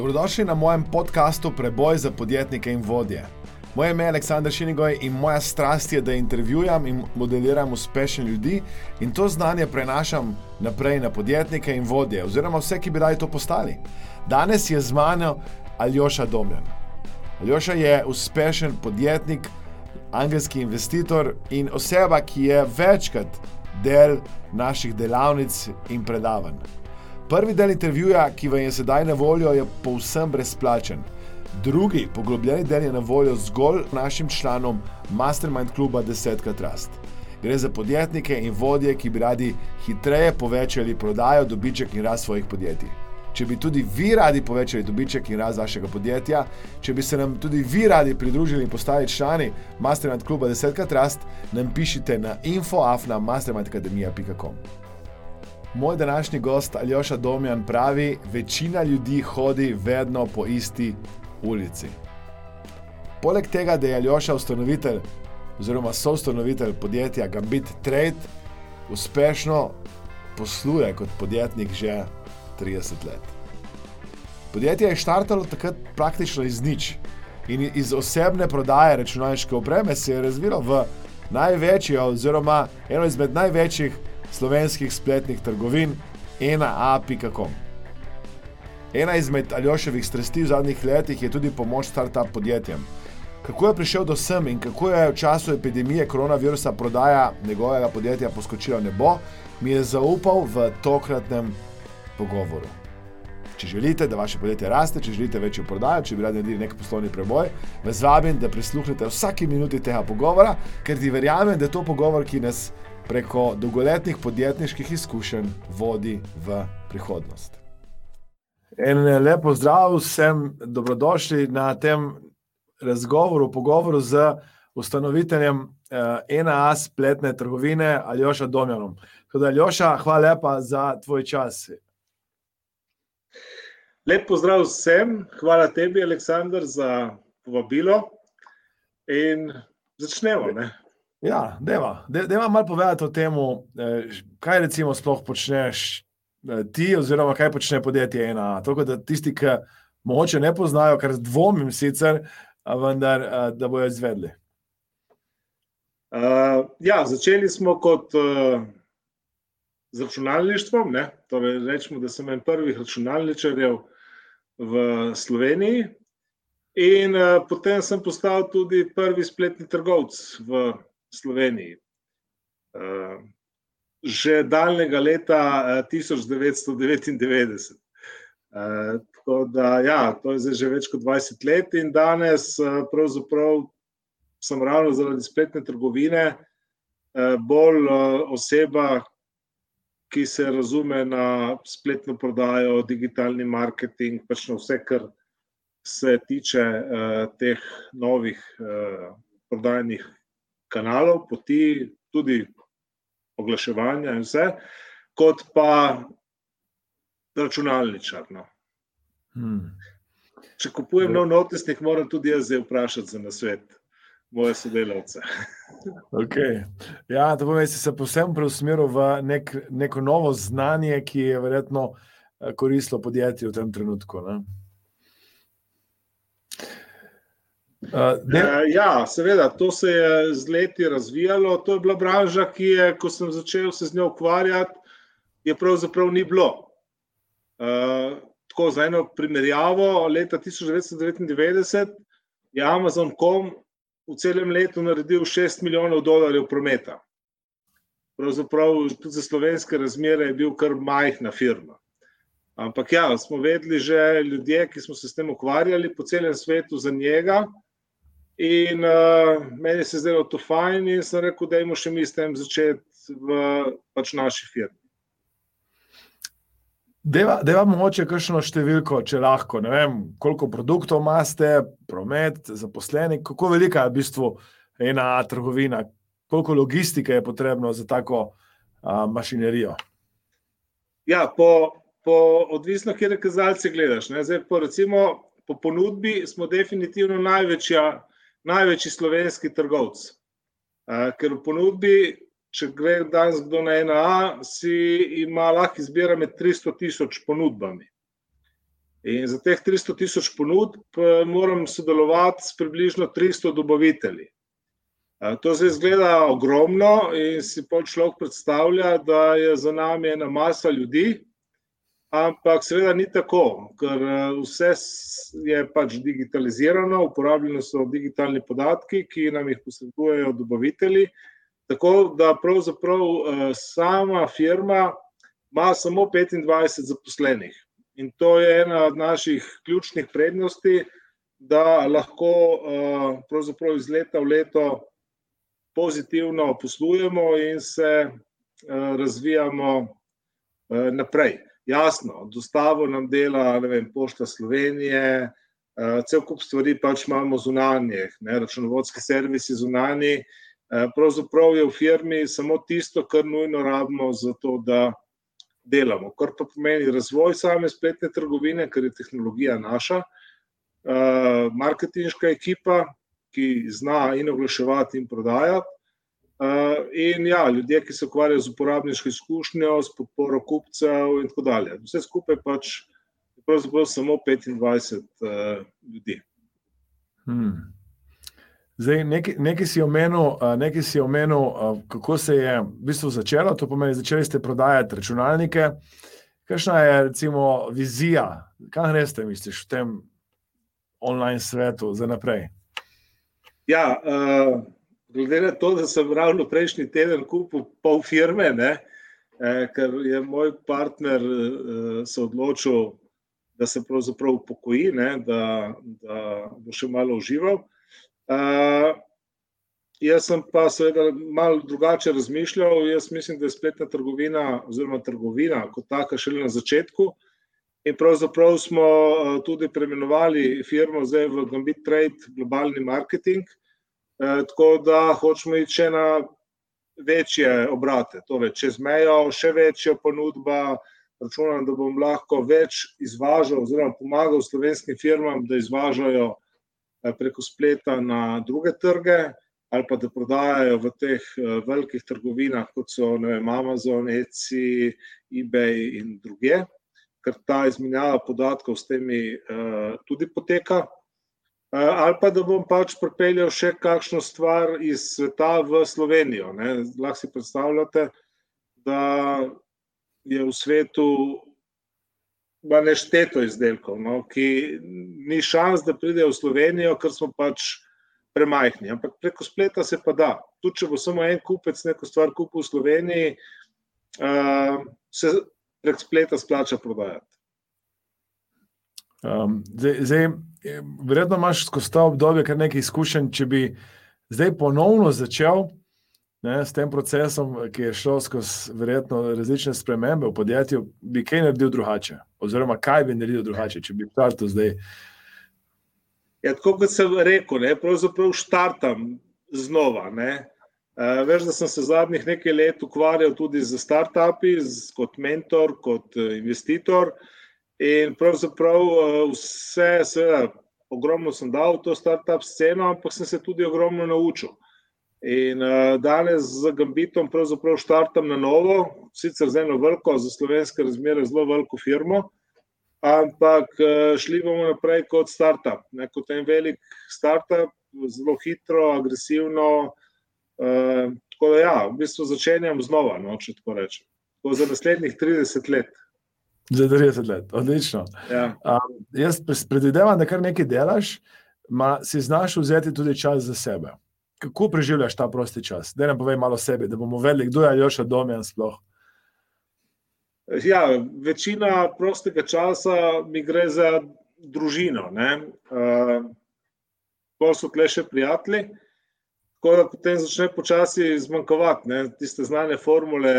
Dobrodošli na mojem podkastu Preboj za podjetnike in vodje. Moje ime je Aleksandr Šinigoj in moja strast je, da intervjujem in modeliram uspešne ljudi in to znanje prenašam naprej na podjetnike in vodje, oziroma vse, ki bi radi to postali. Danes je z mano Aljoša Domljan. Aljoša je uspešen podjetnik, angelski investitor in oseba, ki je večkrat del naših delavnic in predavanj. Prvi del intervjuja, ki vam je sedaj na voljo, je povsem brezplačen. Drugi, poglobljeni del je na voljo zgolj našim članom Mastermind kluba 10 Trust. Gre za podjetnike in vodje, ki bi radi hitreje povečali prodajo, dobiček in rast svojih podjetij. Če bi tudi vi radi povečali dobiček in rast vašega podjetja, če bi se nam tudi vi radi pridružili in postali člani Mastermind kluba 10 Trust, nam pišite na infoafna.mastermindacademija.com. Moj današnji gost Aljoša Domjan pravi: Večina ljudi hodi vedno po isti ulici. Poleg tega, da je Aljoša ustanovitelj oziroma soustanovitelj podjetja Gambit Trade, uspešno posluje kot podjetnik že 30 let. Podjetje je štartalo takrat praktično iz nič in iz osebne prodaje računalniške opreme se je razvilo v največjo oziroma eno izmed največjih slovenskih spletnih trgovin, ena.a.com. Ena izmed Aljoševih strasti v zadnjih letih je tudi pomoč start-up podjetjem. Kako je prišel do sem in kako je v času epidemije koronavirusa prodaja njegovega podjetja poskočila v nebo, mi je zaupal v tokratnem pogovoru. Če želite, da vaše podjetje raste, če želite večjo prodajo, če bi radi naredili nek poslovni preboj, vas vabim, da prisluhnete vsaki minuti tega pogovora, ker ti verjamem, da je to pogovor, ki nas preko dolgoletnih podjetniških izkušenj vodi v prihodnost. En lep pozdrav vsem, dobrodošli na tem razgovoru, pogovoru z ustanoviteljem eh, NAA spletne trgovine Aljoša Domjanom. Teda, Aljoša, hvala lepa za tvoj čas. Lep pozdrav vsem, hvala tebi, Aleksandr, za povabilo. In začnemo. Ne? Ja, deva, deva malo povedati o tem, eh, kaj recimo sploh počneš eh, ti, oziroma kaj počne podjetje ena. Tako da tisti, ki mogoče ne poznajo, kar dvomim sicer, vendar eh, da bojo izvedli. Uh, ja, začeli smo kot uh, z računalništvom. Torej, rečemo, da sem en prvih računalničarjev v Sloveniji. In uh, potem sem postal tudi prvi spletni trgovec v Sloveniji. Eh, že daljnega leta 1999. Eh, tako da, ja, to je zdaj že več kot 20 let, in danes, eh, pravzaprav, sem ravno zaradi spletne trgovine bolj oseba, ki se razume na spletno prodajo, digitalni marketing, pač na vse, kar se tiče teh novih prodajnih kanalov, poti, tudi oglaševanja in vse, kot pa računalničar. No. Hmm. Če kupujem nov notisnik, moram tudi jaz zdaj vprašati za nasvet. Moje sodelavce. Okay. Ja, to pomeni, da si se posebno preusmeril v nek, neko novo znanje, ki je verjetno eh, koristilo podjetju v tem trenutku. Ne? Uh, ja, seveda, to se je z leti razvijalo. To je bila branža, ki je, ko sem začel se z njo ukvarjati, je pravzaprav ni bilo. Uh, tako za eno primerjavo, leta 1999 je Amazon.com v celem letu naredil 6 milijonov dolarjev prometa. Pravzaprav tudi za slovenske razmere je bil kar majhna firma. Ampak ja, smo vedeli že ljudje, ki smo se s tem ukvarjali po celem svetu za njega. In uh, meni se je zdelo to fajn, in sem rekel, da imamo še mi s tem začeti v pač naši firmi. Da vam mogoče kakšno številko, če lahko, ne vem, koliko produktov imate, promet, zaposleni, kako velika je v bistvu ena trgovina, koliko logistike je potrebno za tako a, mašinerijo. Ja, po, po odvisno, kje kazalce gledaš. Zdaj, po, recimo, po ponudbi smo definitivno največja največji slovenski trgovec. Ker v ponudbi, če gre danes kdo na ena A, si ima lahko izbira med 300 tisoč ponudbami. In za teh 300 tisoč ponudb eh, moram sodelovati s približno 300 dobavitelji. To zdaj izgleda ogromno in si pa človek predstavlja, da je za nami ena masa ljudi, ampak seveda ni tako, ker eh, vse je pač digitalizirano, uporabljeni so digitalni podatki, ki nam jih posredujejo dobavitelji. Tako da pravzaprav eh, sama firma ima samo 25 zaposlenih. In to je ena od naših ključnih prednosti, da lahko uh, iz leta v leto pozitivno poslujemo in se razvijamo naprej. Jasno, dostavo nam dela vem, Pošta Slovenije, uh, cel kup stvari pač imamo zunanje, ne, računovodske servisi zunanje. Uh, pravzaprav je v firmi samo tisto, kar nujno rabimo za to, da delamo, kar pa pomeni razvoj same spletne trgovine, ker je tehnologija naša, uh, marketinška ekipa, ki zna in oglaševati in prodajati. Uh, in ja, ljudje, ki se ukvarjajo z uporabniško izkušnjo, s podporo kupcev, in tako dalje. Vse skupaj pač je pravzaprav samo 25 uh, ljudi. Hmm. Zdaj, nekaj, nekaj si omenil, nekaj si omenil, kako se je v bistvu začelo. To pomeni, začeli ste prodajati računalnike. Kakšna je recimo vizija, kaj greste, misliš, v tem online svetu za naprej? Ja, uh, glede na to, da sem ravno prejšnji teden kupil pol firme, ne, eh, ker je moj partner uh, se odločil, da se pravzaprav upokoji, ne, da, da bo še malo užival. Uh, jaz sem pa seveda malo drugače razmišljal. Jaz mislim, da je spletna trgovina, oziroma trgovina kot taka, šele na začetku. In pravzaprav smo tudi preimenovali firmo zdaj v Gambit Trade, globalni marketing, tako da hočemo iti še na večje obrate, torej čez mejo, še večja ponudba. Računam, da bom lahko več izvažal, oziroma pomagal slovenskim firmam, da izvažajo Eh, preko spleta na druge trge, ali pa da prodajajo v teh eh, velikih trgovinah, kot so vem, Amazon, Etsy, eBay in druge, ker ta izmenjava podatkov s temi tudi poteka. Uh, ali pa da bom pač pripeljal še kakšno stvar iz sveta v Slovenijo. Lahko si predstavljate, da je v svetu nešteto izdelkov, no, ki ni šans, da pridejo v Slovenijo, ker smo pač premajhni. Ampak preko spleta se pa da. Tudi če bo samo en kupec neko stvar kupil v Sloveniji, uh, se prek spleta splača prodajati. Um, zdaj, zdaj, verjetno imaš skozi to obdobje kar nekaj izkušenj, če bi zdaj ponovno začel ne, s tem procesom, ki je šel skozi verjetno različne spremembe v podjetju, bi kaj naredil drugače? Oziroma, kaj bi naredil drugače, če bi štartil zdaj? Ja, tako kot sem rekel, ne, pravzaprav štartam znova. Ne. Uh, veš, da sem se zadnjih nekaj let ukvarjal tudi z startupi, kot mentor, kot uh, investitor. In pravzaprav uh, vse, seveda, ogromno sem dal v to startup sceno, ampak sem se tudi ogromno naučil. In uh, danes z Gambitom pravzaprav štartam na novo, sicer z eno veliko, za slovenske razmere zelo veliko firmo, ampak uh, šli bomo naprej kot startup, ne, kot en velik startup, zelo hitro, agresivno. Uh, tako da, ja, v bistvu začenjam znova, no, če tako rečem. Tako za naslednjih 30 let. Za 30 let, odlično. Ja. Um, jaz predvidevam, da kar nekaj delaš, ma si znaš vzeti tudi čas za sebe kako preživljaš ta prosti čas? Da ne povej malo sebi, da bomo vedeli, kdo je Joša Domjan sploh. Ja, večina prostega časa mi gre za družino. Ko uh, so tle še prijatelji, tako da potem začne počasi zmanjkovati ne? tiste znane formule,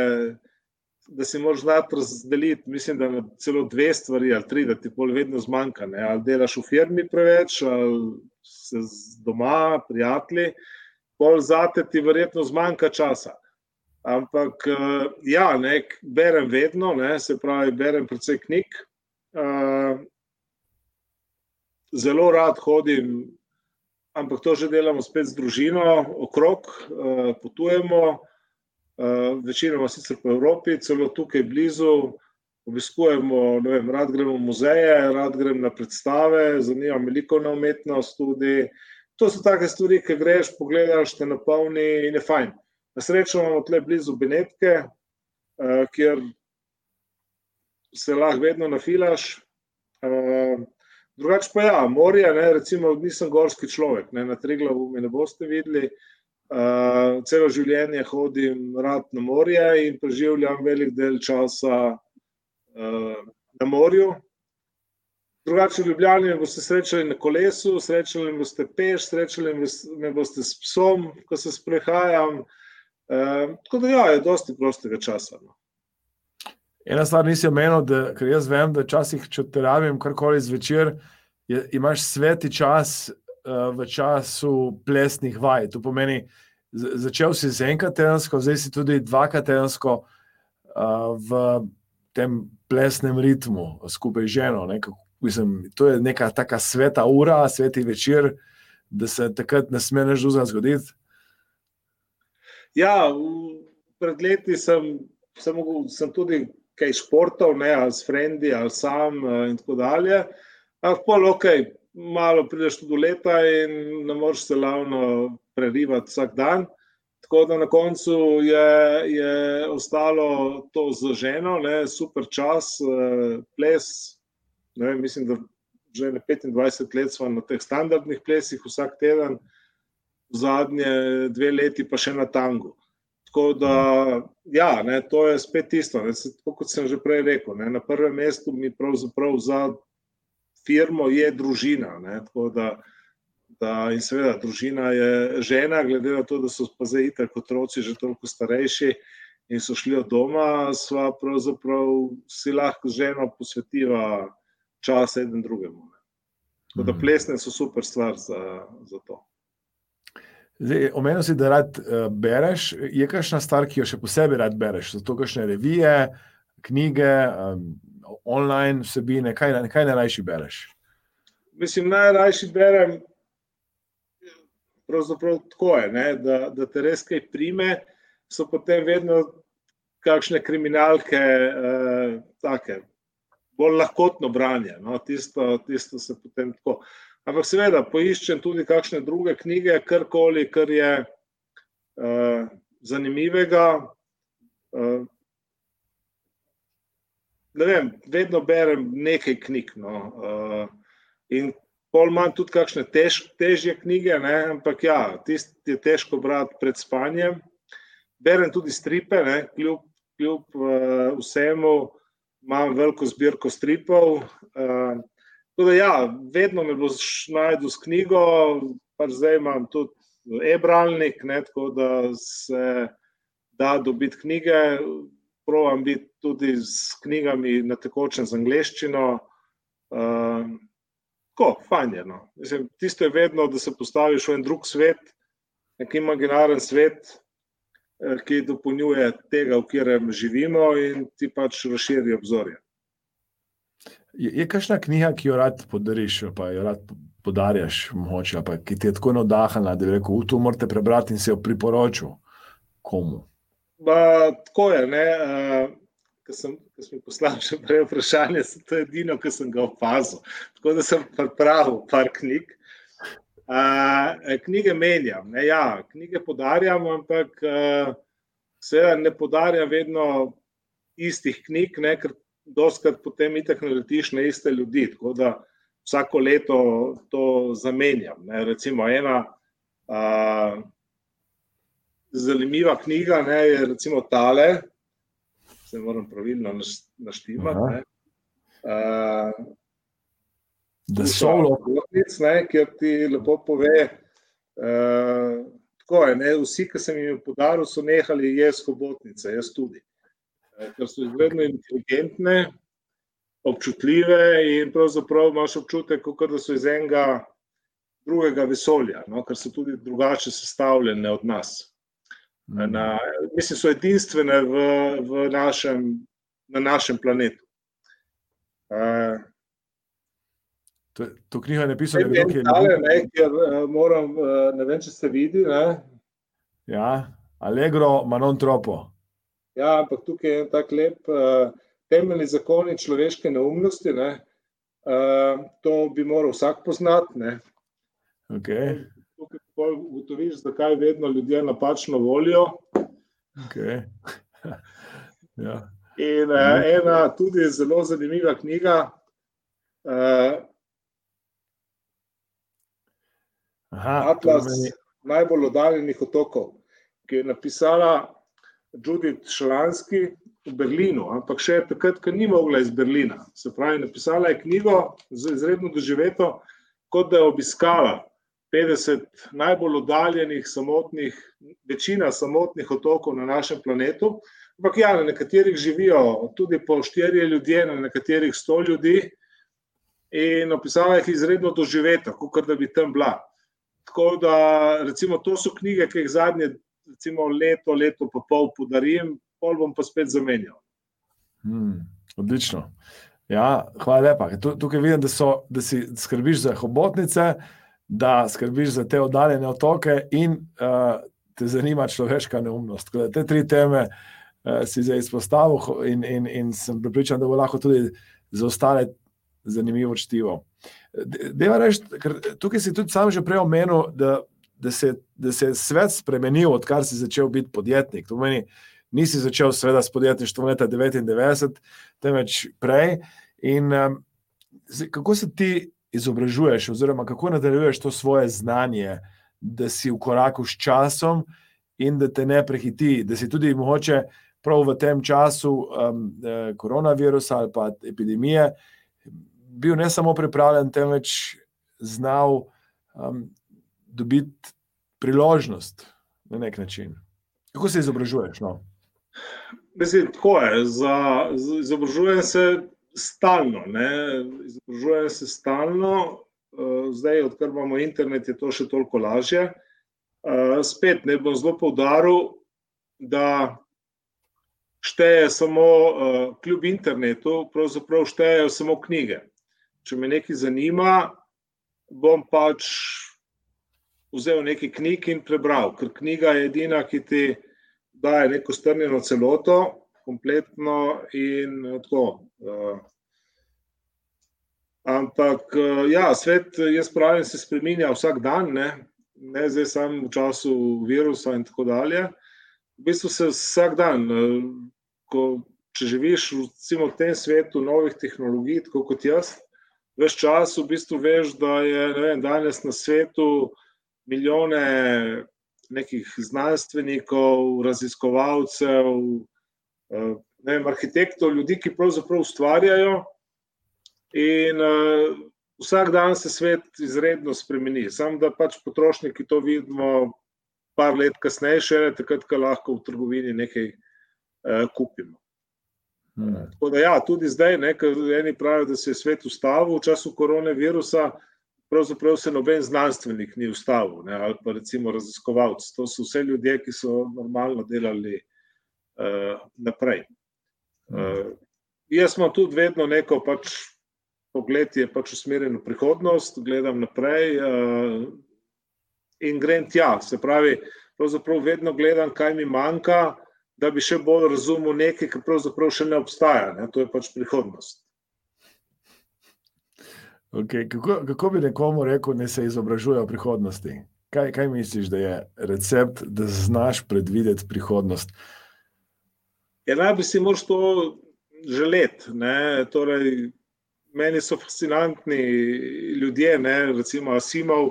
da si moraš znati razdeliti. Mislim, da je celo dve stvari ali tri, da ti pol vedno zmanjka. Ne? Ali delaš v firmi preveč, ali se doma, prijatelji pol zate ti verjetno zmanjka časa. Ampak eh, ja, ne, berem vedno, ne, se pravi, berem predvsej knjig. Uh, zelo rad hodim, ampak to že delamo spet z družino, okrog, uh, potujemo, večinoma sicer po Evropi, celo tukaj blizu. obiskujemo, vem, rad gremo v muzeje, rad gremo na predstave, zanima me likovna umetnost tudi. To so take stvari, ki greš, pogledaš, te napolni in je fajn. Na srečo imamo tle blizu Benetke, uh, kjer se lahko vedno nafilaš. Uh, drugače pa ja, morje, ne, recimo, nisem gorski človek, ne, na Triglavu me ne boste videli. Uh, celo življenje hodim rad na morje in preživljam velik del časa uh, na morju. Drugače, v Ljubljani me boste srečali na kolesu, srečali me boste peš, srečali me boste s psom, ko se sprehajam. Uh, tako da ja, je dosti prostega časa. No. Ena stvar nisi omenil, da, ker jaz vem, da včasih, če te rabim karkoli zvečer, je, imaš sveti čas v času plesnih vaj. To pomeni, začel si z enkrat tedensko, zdaj si tudi dvakrat tedensko uh, v tem plesnem ritmu, skupaj z ženo. Mislim, to je neka taka sveta ura, sveti večer, da se takrat ne sme več zgoditi. Ja, pred leti sem, sem, sem tudi kaj športov, ne, ali s frendi, ali sam, in tako dalje. Ampak, ok, malo prideš tudi v leta in ne moreš se lavno prerivati vsak dan. Tako da na koncu je, je ostalo to z ženo, ne, super čas, eh, ples. Ne, mislim, da že 25 let smo na teh standardnih plesih, vsak teden, zadnje dve leti pa še na tangu. Tako da, ja, ne, to je spet tisto. Ne, tako kot sem že prej rekel, ne, na prvem mestu mi pravzaprav za firmo je družina. Ne, da, da, in seveda, družina je žena, glede na to, da so pa zdaj tako otroci že toliko starejši in so šli od doma, sva pravzaprav si lahko z ženo posvetiva čas eden drugemu. Ne. Tako da mhm. plesne so super stvar za, za to. Omenil si, da rad uh, bereš. Je kakšna stvar, ki jo še posebej rad bereš? So to kakšne revije, knjige, um, online vsebine, kaj, kaj najrajši bereš? Mislim, najrajši berem, pravzaprav tako je, ne, da, da te res kaj prime, so potem vedno kakšne kriminalke, eh, take, bolj lahkotno branje. No, tisto, tisto se potem tako. Ampak seveda, poiščem tudi kakšne druge knjige, karkoli, kar je eh, zanimivega. Eh, ne vem, vedno berem nekaj knjig. No. Uh, in pol imam tudi kakšne tež, težje knjige, ne? ampak ja, tisti je težko brati pred spanjem. Berem tudi stripe, ne? kljub, kljub uh, vsemu, imam veliko zbirko stripov. Uh, da, ja, vedno me boš najdel s knjigo, pa zdaj imam tudi e-bralnik, tako da se da dobiti knjige provam biti tudi s knjigami na tekočem z angliščino. Uh, tako, fajn je. No. Mislim, tisto je vedno, da se postaviš v en drug svet, nek imaginaren svet, eh, ki dopolnjuje tega, v katerem živimo, in ti pač razširi obzorje. Je, je kakšna knjiga, ki jo rad podariš, pa jo rad podarjaš, moče, pa, ki ti je tako navdahnila, da bi rekel: Tu morate prebrati in se jo priporočil komu. Ba, tako je. Ko sem, ko sem poslal še prej vprašanje, to je edino, kar sem ga opazil. Tako da sem pripravil par knjig. Uh, knjige menjam, ne, ja, knjige podarjam, ampak uh, seveda ne podarjam vedno istih knjig, ne, ker doskrat potem itek naletiš na iste ljudi. Tako da vsako leto to zamenjam. Ne. Recimo ena. Uh, zanimiva knjiga ne, je recimo tale, se moram pravilno naštimati. Uh, da so lahko nekaj, ki ti lepo pove. Uh, tako je, ne, vsi, ki sem jim podaril, so nehali jesti hobotnice, jaz tudi. Ker so izredno inteligentne, občutljive in pravzaprav imaš občutek, kot da so iz enega drugega vesolja, no, ker so tudi drugače sestavljene od nas. Na, mislim, so edinstvene v, v našem, na našem planetu. Uh, to, to knjigo je napisal ki je napisal nekaj, kjer moram, ne vem, če ste videli. Ne? Ja, Allegro, ma non troppo. Ja, ampak tukaj je en tak lep uh, temeljni zakoni človeške neumnosti. Ne? Uh, to bi moral vsak poznati. Okay. Tukaj ugotoviš, zakaj vedno ljudje napačno volijo. Okay. ja. In uh, ena tudi zelo zanimiva knjiga. Uh, Aha, Atlas meni... najbolj oddaljenih otokov, ki je napisala Judith Šlanski v Berlinu, ampak še takrat, ko ni mogla iz Berlina. Se pravi, napisala je knjigo za izredno doživeto, kot da je obiskala 50 najbolj oddaljenih, samotnih, večina samotnih otokov na našem planetu. Ampak ja, na nekaterih živijo tudi po štirje ljudje, na nekaterih sto ljudi. In opisala jih izredno doživeto, kot da bi tam bila. Tako da, recimo, to so knjige, ki jih zadnje recimo, leto, leto pa pol podarim, pol bom pa spet zamenjal. Hmm, odlično. Ja, hvala lepa. Tukaj vidim, da, so, da si skrbiš za hobotnice, da skrbiš za te oddaljene otoke in uh, te zanima človeška neumnost. Da te tri teme uh, si zdaj izpostavil in, in, in sem pripričan, da bo lahko tudi za ostale zanimivo čtivo. Reč, tukaj si tudi sam že prej omenil, da, da, se, da se je svet spremenil, odkar si začel biti podjetnik. To pomeni, nisi začel seveda s podjetništvom leta 99, temveč prej. In um, kako se ti izobražuješ, oziroma kako nadaljuješ to svoje znanje, da si v koraku s časom in da te ne prehiti, da si tudi mogoče prav v tem času um, eh, koronavirusa ali pa epidemije bil ne samo pripravljen, temveč znal um, dobiti priložnost na nek način. Kako se izobražuješ? No? Mislim, tako je. Za, za, izobražujem se stalno. Ne? Izobražujem se stalno, uh, zdaj, odkar imamo internet, je to še toliko lažje. Uh, spet ne bom zelo poudaril, da šteje samo, uh, kljub internetu, pravzaprav štejejo samo knjige če me nekaj zanima, bom pač vzel nekaj knjig in prebral, ker knjiga je edina, ki ti daje neko strnjeno celoto, kompletno in tako. Uh, ampak, uh, ja, svet, jaz pravim, se spremenja vsak dan, ne, ne zdaj samo v času virusa in tako dalje. V bistvu se vsak dan, ko, če živiš v tem svetu novih tehnologij, tako kot jaz, Ves čas v bistvu veš, da je vem, danes na svetu milijone nekih znanstvenikov, raziskovalcev, eh, vem, arhitektov, ljudi, ki pravzaprav ustvarjajo. In uh, vsak dan se svet izredno spremeni. Sam da pač potrošniki to vidimo, par let kasneje, še takrat, ko lahko v trgovini nekaj uh, kupimo. Hmm. Da, ja, tudi zdaj, ker eni pravijo, da se je svet ustavil v času koronavirusa, pravzaprav se noben znanstvenik ni ustavil, ne, ali pa recimo raziskovalci. To so vse ljudje, ki so normalno delali naprej. Uh, jaz imam tudi vedno neko pač, pogled, ki je pač usmerjen v prihodnost, gledam naprej uh, in grem tja. Se pravi, vedno gledam, kaj mi manjka da bi še bolj razumel nekaj, kar pravzaprav še ne obstaja. Ne? To je pač prihodnost. Okay. Kako, kako bi nekomu rekel, da se izobražuje v prihodnosti? Kaj, kaj misliš, da je recept, da znaš predvideti prihodnost? Ja, najprej si moraš to želeti. Torej, meni so fascinantni ljudje, ne? recimo Asimov,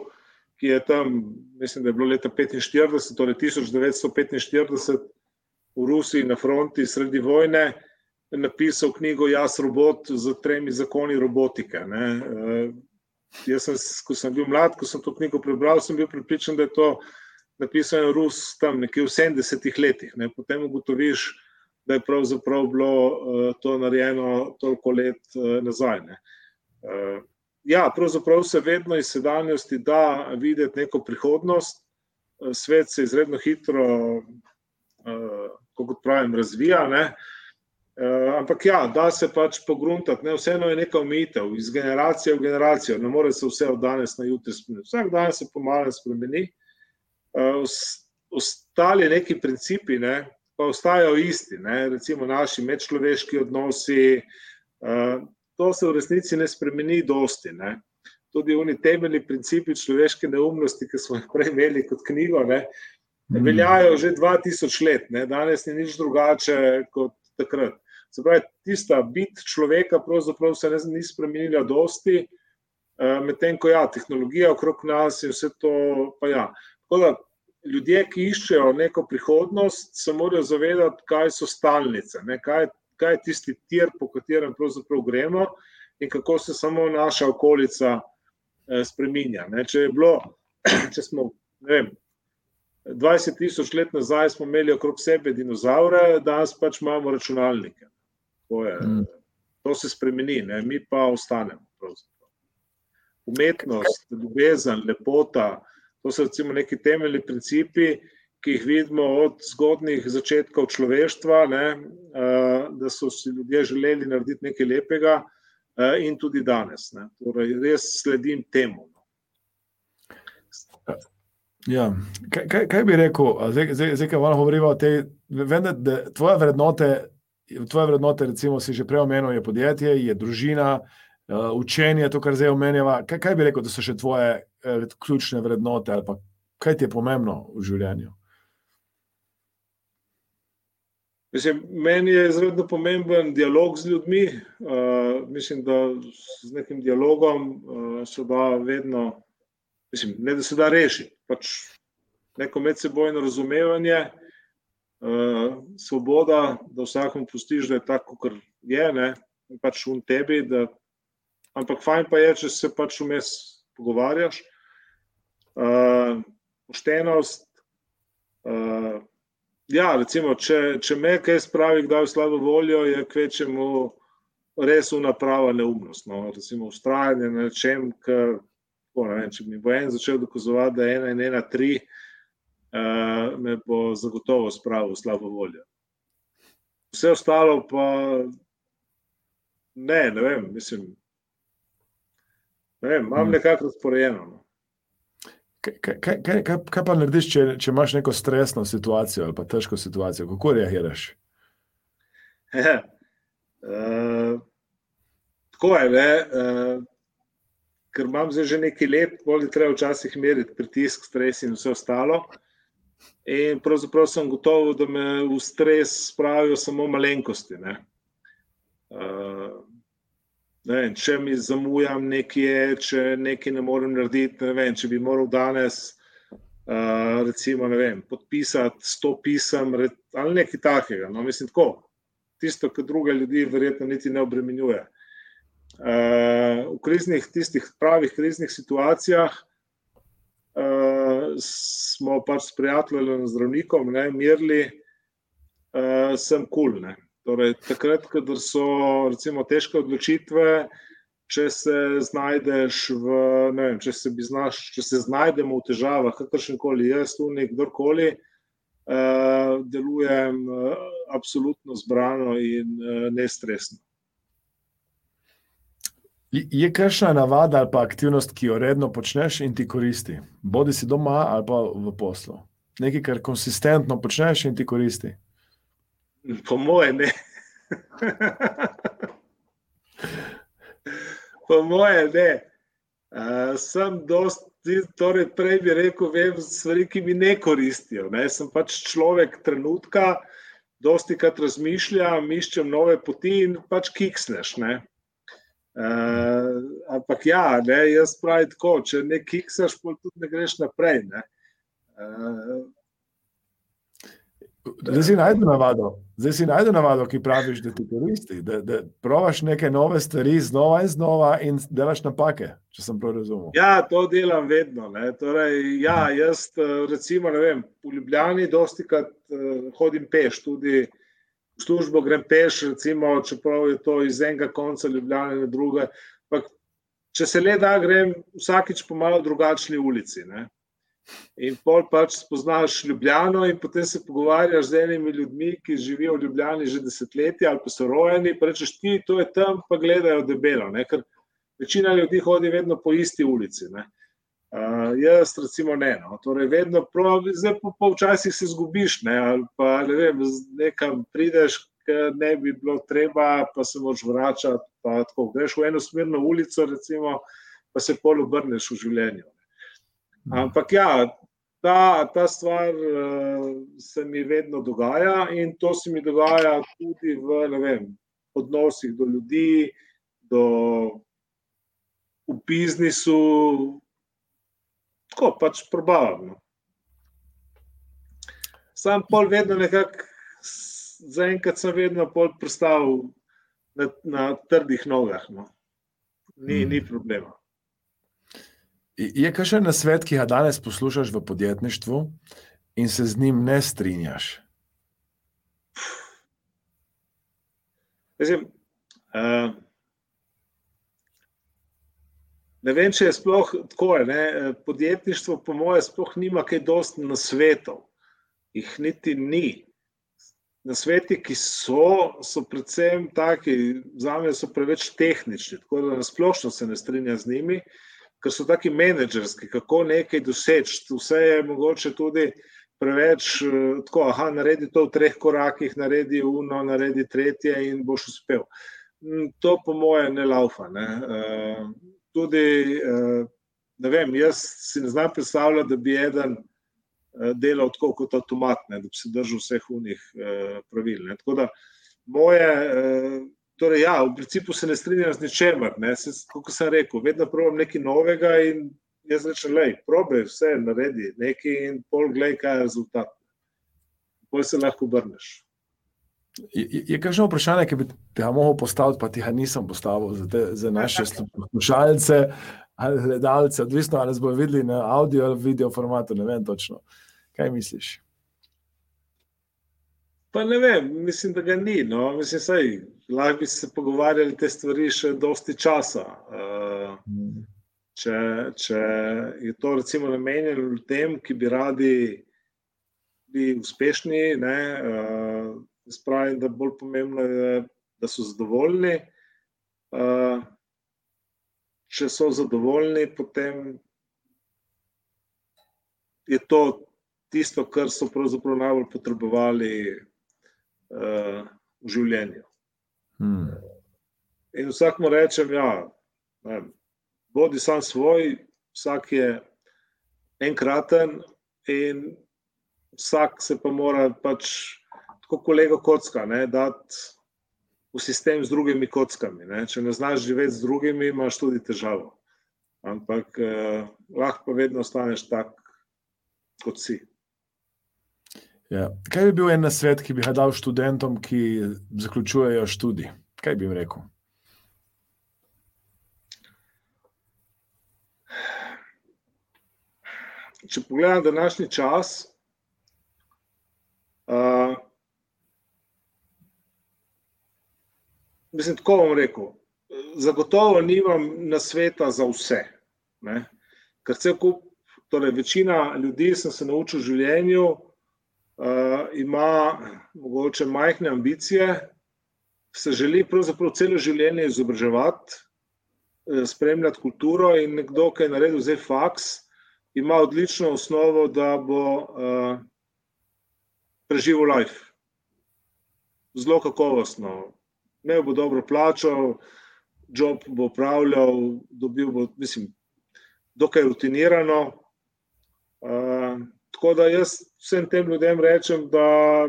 ki je tam, mislim, da je bilo leta 1945, torej 1945 v Rusiji na fronti sredi vojne napisal knjigo Jaz robot z tremi zakoni robotike. Ne. Eh, jaz sem, ko sem bil mlad, ko sem to knjigo prebral, sem bil pripričan, da je to napisano Rus tam nekje v 70-ih letih. Ne. Potem ugotoviš, da je pravzaprav bilo uh, to narejeno toliko let uh, nazaj. Ne. Uh, ja, pravzaprav se vedno iz sedanjosti da videti neko prihodnost. Svet se izredno hitro kot pravim, razvija. Ne? Ampak ja, da se pač pogruntati, ne? vseeno je neka omejitev iz generacije v generacijo, ne more se vse od danes na jutri spremeniti. Vsak dan se pomalo spremeni. Ostali neki principi, ne? Pa ostajajo isti, ne? recimo naši medčloveški odnosi. Uh, to se v resnici ne spremeni, dosti. Ne? Tudi oni temeljni principi človeške neumnosti, ki smo jih prej imeli kot knjigo, ne? Mm. veljajo že 2000 let, ne? danes ni nič drugače kot takrat. Se pravi, tista bit človeka pravzaprav se ne, ni spremenila, dosti, uh, medtem ko ja, tehnologija okrog nas in vse to. Ja. Da, ljudje, ki iščejo neko prihodnost, se morajo zavedati, kaj so stalnice, ne, kaj, kaj je tisti tir, po katerem pravzaprav gremo in kako se samo naša okolica eh, spreminja. Ne. Če je bilo, če smo, ne vem. 20 tisoč let nazaj smo imeli okrog sebe dinozaure, danes pač imamo računalnike. To, je, mm. to se spremeni, ne? mi pa ostanemo. Pravzaprav. Umetnost, ljubezen, lepota, To so recimo neki temeljni principi, ki jih vidimo od zgodnih začetkov človeštva, ne, da so si ljudje želeli narediti nekaj lepega, in tudi danes. Ne. Torej, res sledim temu. No. Ja. Kaj, kaj, kaj bi rekel, zdaj, zdaj, zdaj kaj malo govorimo o tej, vem, da tvoje vrednote, tvoje vrednote, recimo, si že prej omenil, je podjetje, je družina, uh, učenje, to, kar zdaj omenjava. Kaj, kaj bi rekel, da so še tvoje uh, ključne vrednote ali kaj ti je pomembno v življenju? Mislim, meni je izredno pomemben dialog z ljudmi. Uh, mislim, da z nekim dialogom uh, se da vedno, mislim, ne da se da rešiti. Pač neko medsebojno razumevanje, uh, svoboda, da vsakom pustiš, da je tako, kot je, ne, pač v tebi, da ampak fajn pa je, če se pač vmes pogovarjaš. Uh, poštenost. Uh, ja, recimo, če, če me kaj spravi, kdaj v slabo voljo, je kvečemu res unaprava neumnost. No? Recimo, ustrajanje na čem, kar. Če mi bo en začel dokazovati, da je ena in ena tri, uh, me bo zagotovo spravil v slabo voljo. Vse ostalo pa ne, ne vem, mislim, Ne, imam hmm. nekako razporejeno. No. Kaj, kaj, kaj, kaj, pa narediš, če, če imaš neko stresno situacijo ali pa težko situacijo? Kako reagiraš? uh, tako je, ne? Uh, ker imam zdaj že nekaj let, bolj treba včasih meriti pritisk, stres in vse ostalo. In pravzaprav sem gotov, da me v stres spravijo samo malenkosti. Uh, vem, če mi zamujam nekje, če nekaj ne morem narediti, ne vem, če bi moral danes uh, recimo, vem, podpisati sto pisem ali nekaj takega. No, mislim, tako, tisto, kar druge ljudi verjetno niti ne obremenjuje. Uh, v kriznih, tistih pravih kriznih situacijah uh, smo pač s prijateljem, zdravnikom, ne, mirili, uh, sem kul. Cool, Torej, takrat, ko so recimo, težke odločitve, če se znajdeš v, ne vem, če se, znaš, če se znajdemo v težavah, kakršen koli jaz, tu nekdorkoli, uh, delujem uh, absolutno zbrano in uh, nestresno. Je kakšna navada ali pa aktivnost, ki jo redno počneš in ti koristi? Bodi si doma ali pa v poslu. Nekaj, kar konsistentno počneš in ti koristi. Po moje ne. po moje ne. Uh, sem dosti, torej prej bi rekel, vem stvari, ki mi ne koristijo. Ne. Sem pač človek trenutka, dosti krat razmišljam, iščem nove poti in pač kiksneš. Ne. Uh, ampak ja, ne, jaz pravim tako, če ne kiksneš, tudi ne greš naprej. Ne. Uh, Zdaj si najdel navado, zdaj si najdel navado, ki praviš, da ti koristi, da, da provaš neke nove stvari znova in znova in delaš napake, če sem prav razumel. Ja, to delam vedno. Torej, ja, jaz, recimo, vem, v Ljubljani dosti krat uh, hodim peš, tudi v službo grem peš, recimo, čeprav je to iz enega konca Ljubljana na druge. Če se le da, grem vsakič po malo drugačni ulici. Ne? In pol pač spoznaš Ljubljano, in potem se pogovarjaš z enimi ljudmi, ki živijo v Ljubljani že desetletja ali pa so rojeni. Pa rečeš, ti to je tam, pa gledajo debelo. Ne? Ker večina ljudi hodi vedno po isti ulici. Ne? Uh, jaz, recimo, ne. No. Torej, vedno, prav, zdaj pa, pa včasih se zgubiš, ne, ali pa ne vem, nekam prideš, ki ne bi bilo treba, pa se moraš vračati. Tako, greš v eno smerno ulico, recimo, pa se pol obrneš v življenju. Ampak ja, ta, ta stvar uh, se mi vedno dogaja in to se mi dogaja tudi v vem, odnosih do ljudi, do, v biznisu, tako pač probavamo. Sam pol vedno nekako, zaenkrat sem vedno pol predstavil na, na trdih nogah. No. Ni, hmm. ni problema. Je kaj še na svet, ki ga danes poslušaš v podjetništvu in se z njim ne strinjaš? Mislim, uh, Ne vem, če je sploh tako. Ne? Podjetništvo, po mojem, sploh nima kaj dosti na svetu. Ih niti ni. Na sveti, ki so, so predvsem taki, za me so preveč tehnični, tako da nasplošno se ne strinjam z njimi, ker so taki menedžerski, kako nekaj doseči. Vse je mogoče tudi preveč, tako, aha, naredi to v treh korakih, naredi uno, naredi tretje in boš uspel. To, po mojem, ne laufa. Ne? Uh, tudi, eh, ne vem, jaz si ne znam predstavljati, da bi eden eh, delal tako kot avtomat, ne, da bi se držal vseh unih eh, pravil. Ne. Tako da moje, torej ja, v principu se ne strinjam z ničemer, ne, se, kot sem rekel, vedno probujem nekaj novega in jaz rečem, lej, probaj vse naredi, nekaj in pol gledaj, kaj je rezultat. Pol se lahko obrneš. Je, je kakšno vprašanje, ki bi te lahko postavil, pa ti ga nisem postavil za, te, za naše poslušalce ali gledalce, odvisno ali bodo videli na audio ali video formatu. Ne vem točno. Kaj misliš? Pa ne vem, mislim, da ga ni. No. Mislim, saj, lahko bi se pogovarjali te stvari še dosti časa. Uh, če, če je to recimo namenjeno ljudem, ki bi radi bili uspešni. Ne, uh, Jaz pravim, da bolj pomembno je, da so zadovoljni. Uh, če so zadovoljni, potem je to tisto, kar so pravzaprav najbolj potrebovali uh, v življenju. Hmm. In vsak mu rečem, ja, bodi sam svoj, vsak je enkraten, in vsak se pa mora pač kot kolega kocka, ne, dati v sistem z drugimi kockami. Ne. Če ne znaš živeti z drugimi, imaš tudi težavo. Ampak eh, lahko pa vedno ostaneš tak, kot si. Ja. Kaj bi bil en svet, ki bi ga dal študentom, ki zaključujejo študij? Kaj bi jim rekel? Če pogledam današnji čas, uh, mislim, tako bom rekel. Zagotovo nimam na sveta za vse. Ne? Ker se kup, torej večina ljudi, sem se naučil v življenju, ima mogoče majhne ambicije, se želi pravzaprav celo življenje izobraževati, eh, spremljati kulturo in nekdo, ki je naredil zdaj faks, ima odlično osnovo, da bo uh, preživel life. Zelo kakovostno, ne bo dobro plačal, job bo upravljal, dobil bo, mislim, dokaj rutinirano. Uh, tako da jaz vsem tem ljudem rečem, da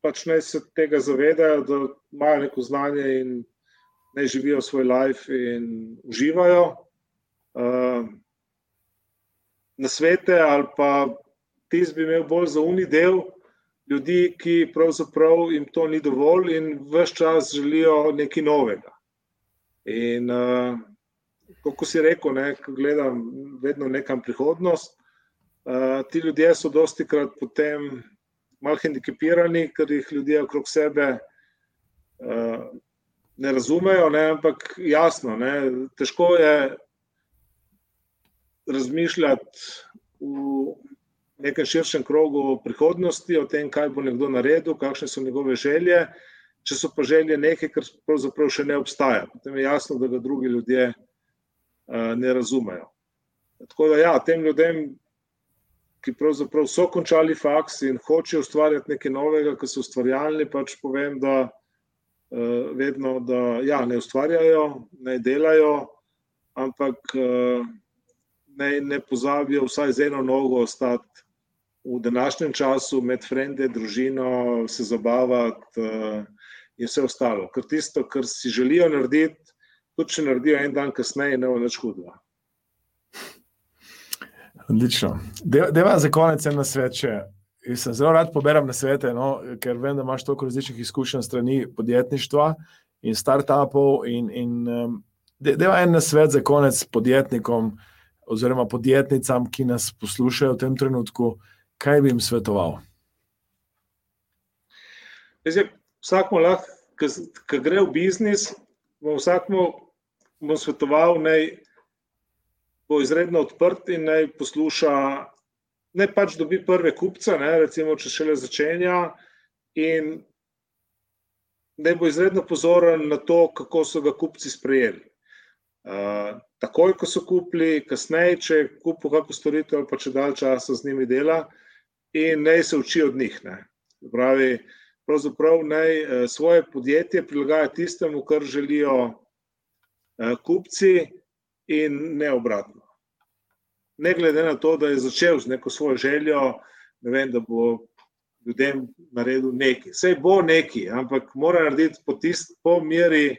pač naj se tega zavedajo, da imajo neko znanje in naj živijo svoj life in uživajo. Uh, na svete ali pa tisti bi imel bolj za uni del ljudi, ki pravzaprav jim to ni dovolj in vse čas želijo nekaj novega. In uh, kot si rekel, ne, gledam vedno nekam prihodnost, uh, ti ljudje so dosti krat potem malo hendikepirani, ker jih ljudje okrog sebe uh, ne razumejo, ne, ampak jasno, ne, težko je razmišljati v nekem širšem krogu prihodnosti, o tem, kaj bo nekdo naredil, kakšne so njegove želje. Če so pa želje nekaj, kar pravzaprav še ne obstaja, potem je jasno, da ga drugi ljudje uh, ne razumejo. Tako da, ja, tem ljudem, ki pravzaprav so končali faks in hočejo ustvarjati nekaj novega, ki so ustvarjalni, pač povem, da uh, vedno, da ja, ne ustvarjajo, ne delajo, ampak uh, ne, ne pozabijo vsaj z eno nogo ostati v današnjem času med frende, družino, se zabavati uh, in vse ostalo. Ker tisto, kar si želijo narediti, tudi če naredijo en dan kasneje, ne bo več hudva. Odlično. Deva za konec en svet. Jaz sem zelo rad poberem na svete, no, ker vem, da imaš toliko različnih izkušenj strani podjetništva in startupov. In, in, um, deva en svet za konec podjetnikom oziroma podjetnicam, ki nas poslušajo v tem trenutku, kaj bi jim svetoval. Vsak mu lahko, ki gre v biznis, bom vsakmu bom svetoval, naj bo izredno odprt in naj posluša, ne pač dobi prve kupce, ne, recimo, če šele začenja, in naj bo izredno pozoren na to, kako so ga kupci sprejeli. Uh, takoj, ko so kupili, kasneje, če je kupil kakšno storitev, pa če dalj časa z njimi dela, in naj se uči od njih. Ne. Pravi, pravzaprav naj svoje podjetje prilagaja tistemu, kar želijo kupci, in ne obratno. Ne glede na to, da je začel z neko svojo željo, ne vem, da bo ljudem naredil nekaj. Vse bo nekaj, ampak mora narediti po, tist, po meri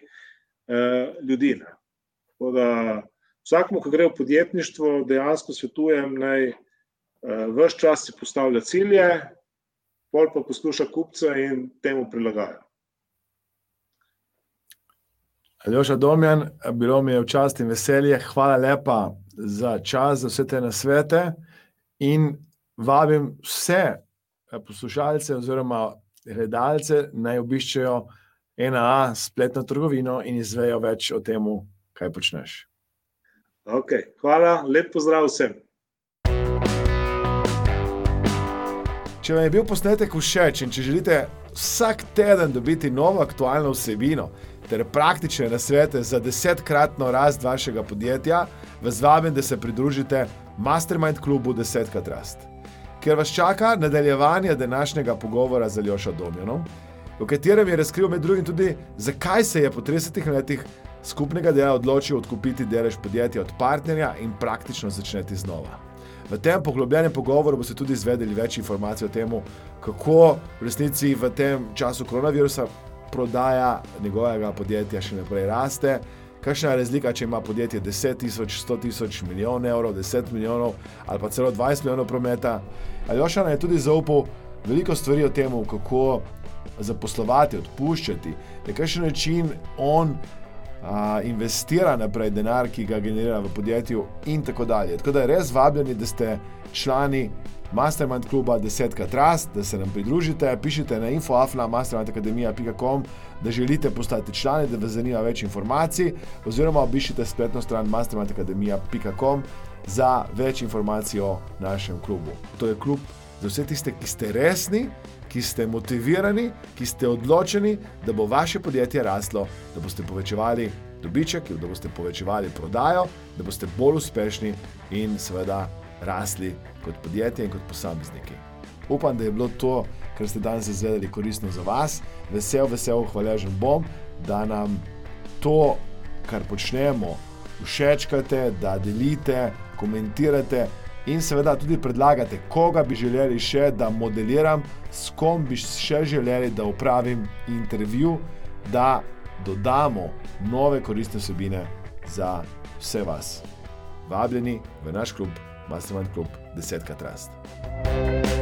eh, ljudi. Vsakmu, ki gre v podjetništvo, dejansko svetujem, naj eh, vse čas si postavlja cilje, pol pa posluša kupca in temu prilagaja. Aljoša Domjan, bilo mi je v čast in veselje. Hvala lepa za čas, za vse te nasvete. In vabim vse eh, poslušalce oziroma gledalce, naj obiščejo NAA spletno trgovino in izvejo več o tem, kaj počneš. Okay, hvala, lep pozdrav vsem. Če vam je bil posnetek všeč in če želite vsak teden dobiti novo aktualno vsebino, ter praktične nasvete za desetkratno rast vašega podjetja, vas vabim, da se pridružite Mastermind klubu Desetkrat rast. Ker vas čaka nadaljevanje današnjega pogovora z Aljošo Domjanom, v katerem je razkril med drugim tudi, zakaj se je po 30 letih skupnega dela odločil odkupiti delež podjetja od partnerja in praktično začeti znova. V tem poglobljenem pogovoru boste tudi izvedeli več informacij o tem, kako v resnici v tem času koronavirusa prodaja njegovega podjetja še naprej raste. Kakšna je razlika, če ima podjetje 10 tisoč, 100 tisoč, milijon evrov, 10 milijonov ali pa celo 20 milijonov prometa? Aljoša je tudi zaupal veliko stvari o tem, kako zaposlovati, odpuščati, na kakšen način on a, investira naprej denar, ki ga generira v podjetju, in tako dalje. Tako da je res vabljeni, da ste člani Mastermind kluba 10 Trust, da se nam pridružite, pišite na infoafna.mastermindacademija.com, da želite postati člani, da vas zanima več informacij, oziroma obišite spletno stran mastermindacademija.com za več informacij o našem klubu. To je klub za vse tiste, ki ste resni, ki ste motivirani, ki ste odločeni, da bo vaše podjetje raslo, da boste povečevali dobiček, da boste povečevali prodajo, da boste bolj uspešni in seveda rasli kot podjetje in kot posamezniki. Upam, da je bilo to, kar ste danes izvedeli, koristno za vas. Vesel, vesel, hvaležen bom, da nam to, kar počnemo, všečkate, da delite, komentirate in seveda tudi predlagate, koga bi želeli še, da modeliram, s kom bi še želeli, da upravim intervju, da dodamo nove koristne vsebine za vse vas. Vabljeni v naš klub. Mastermind Club, desetkrat rast.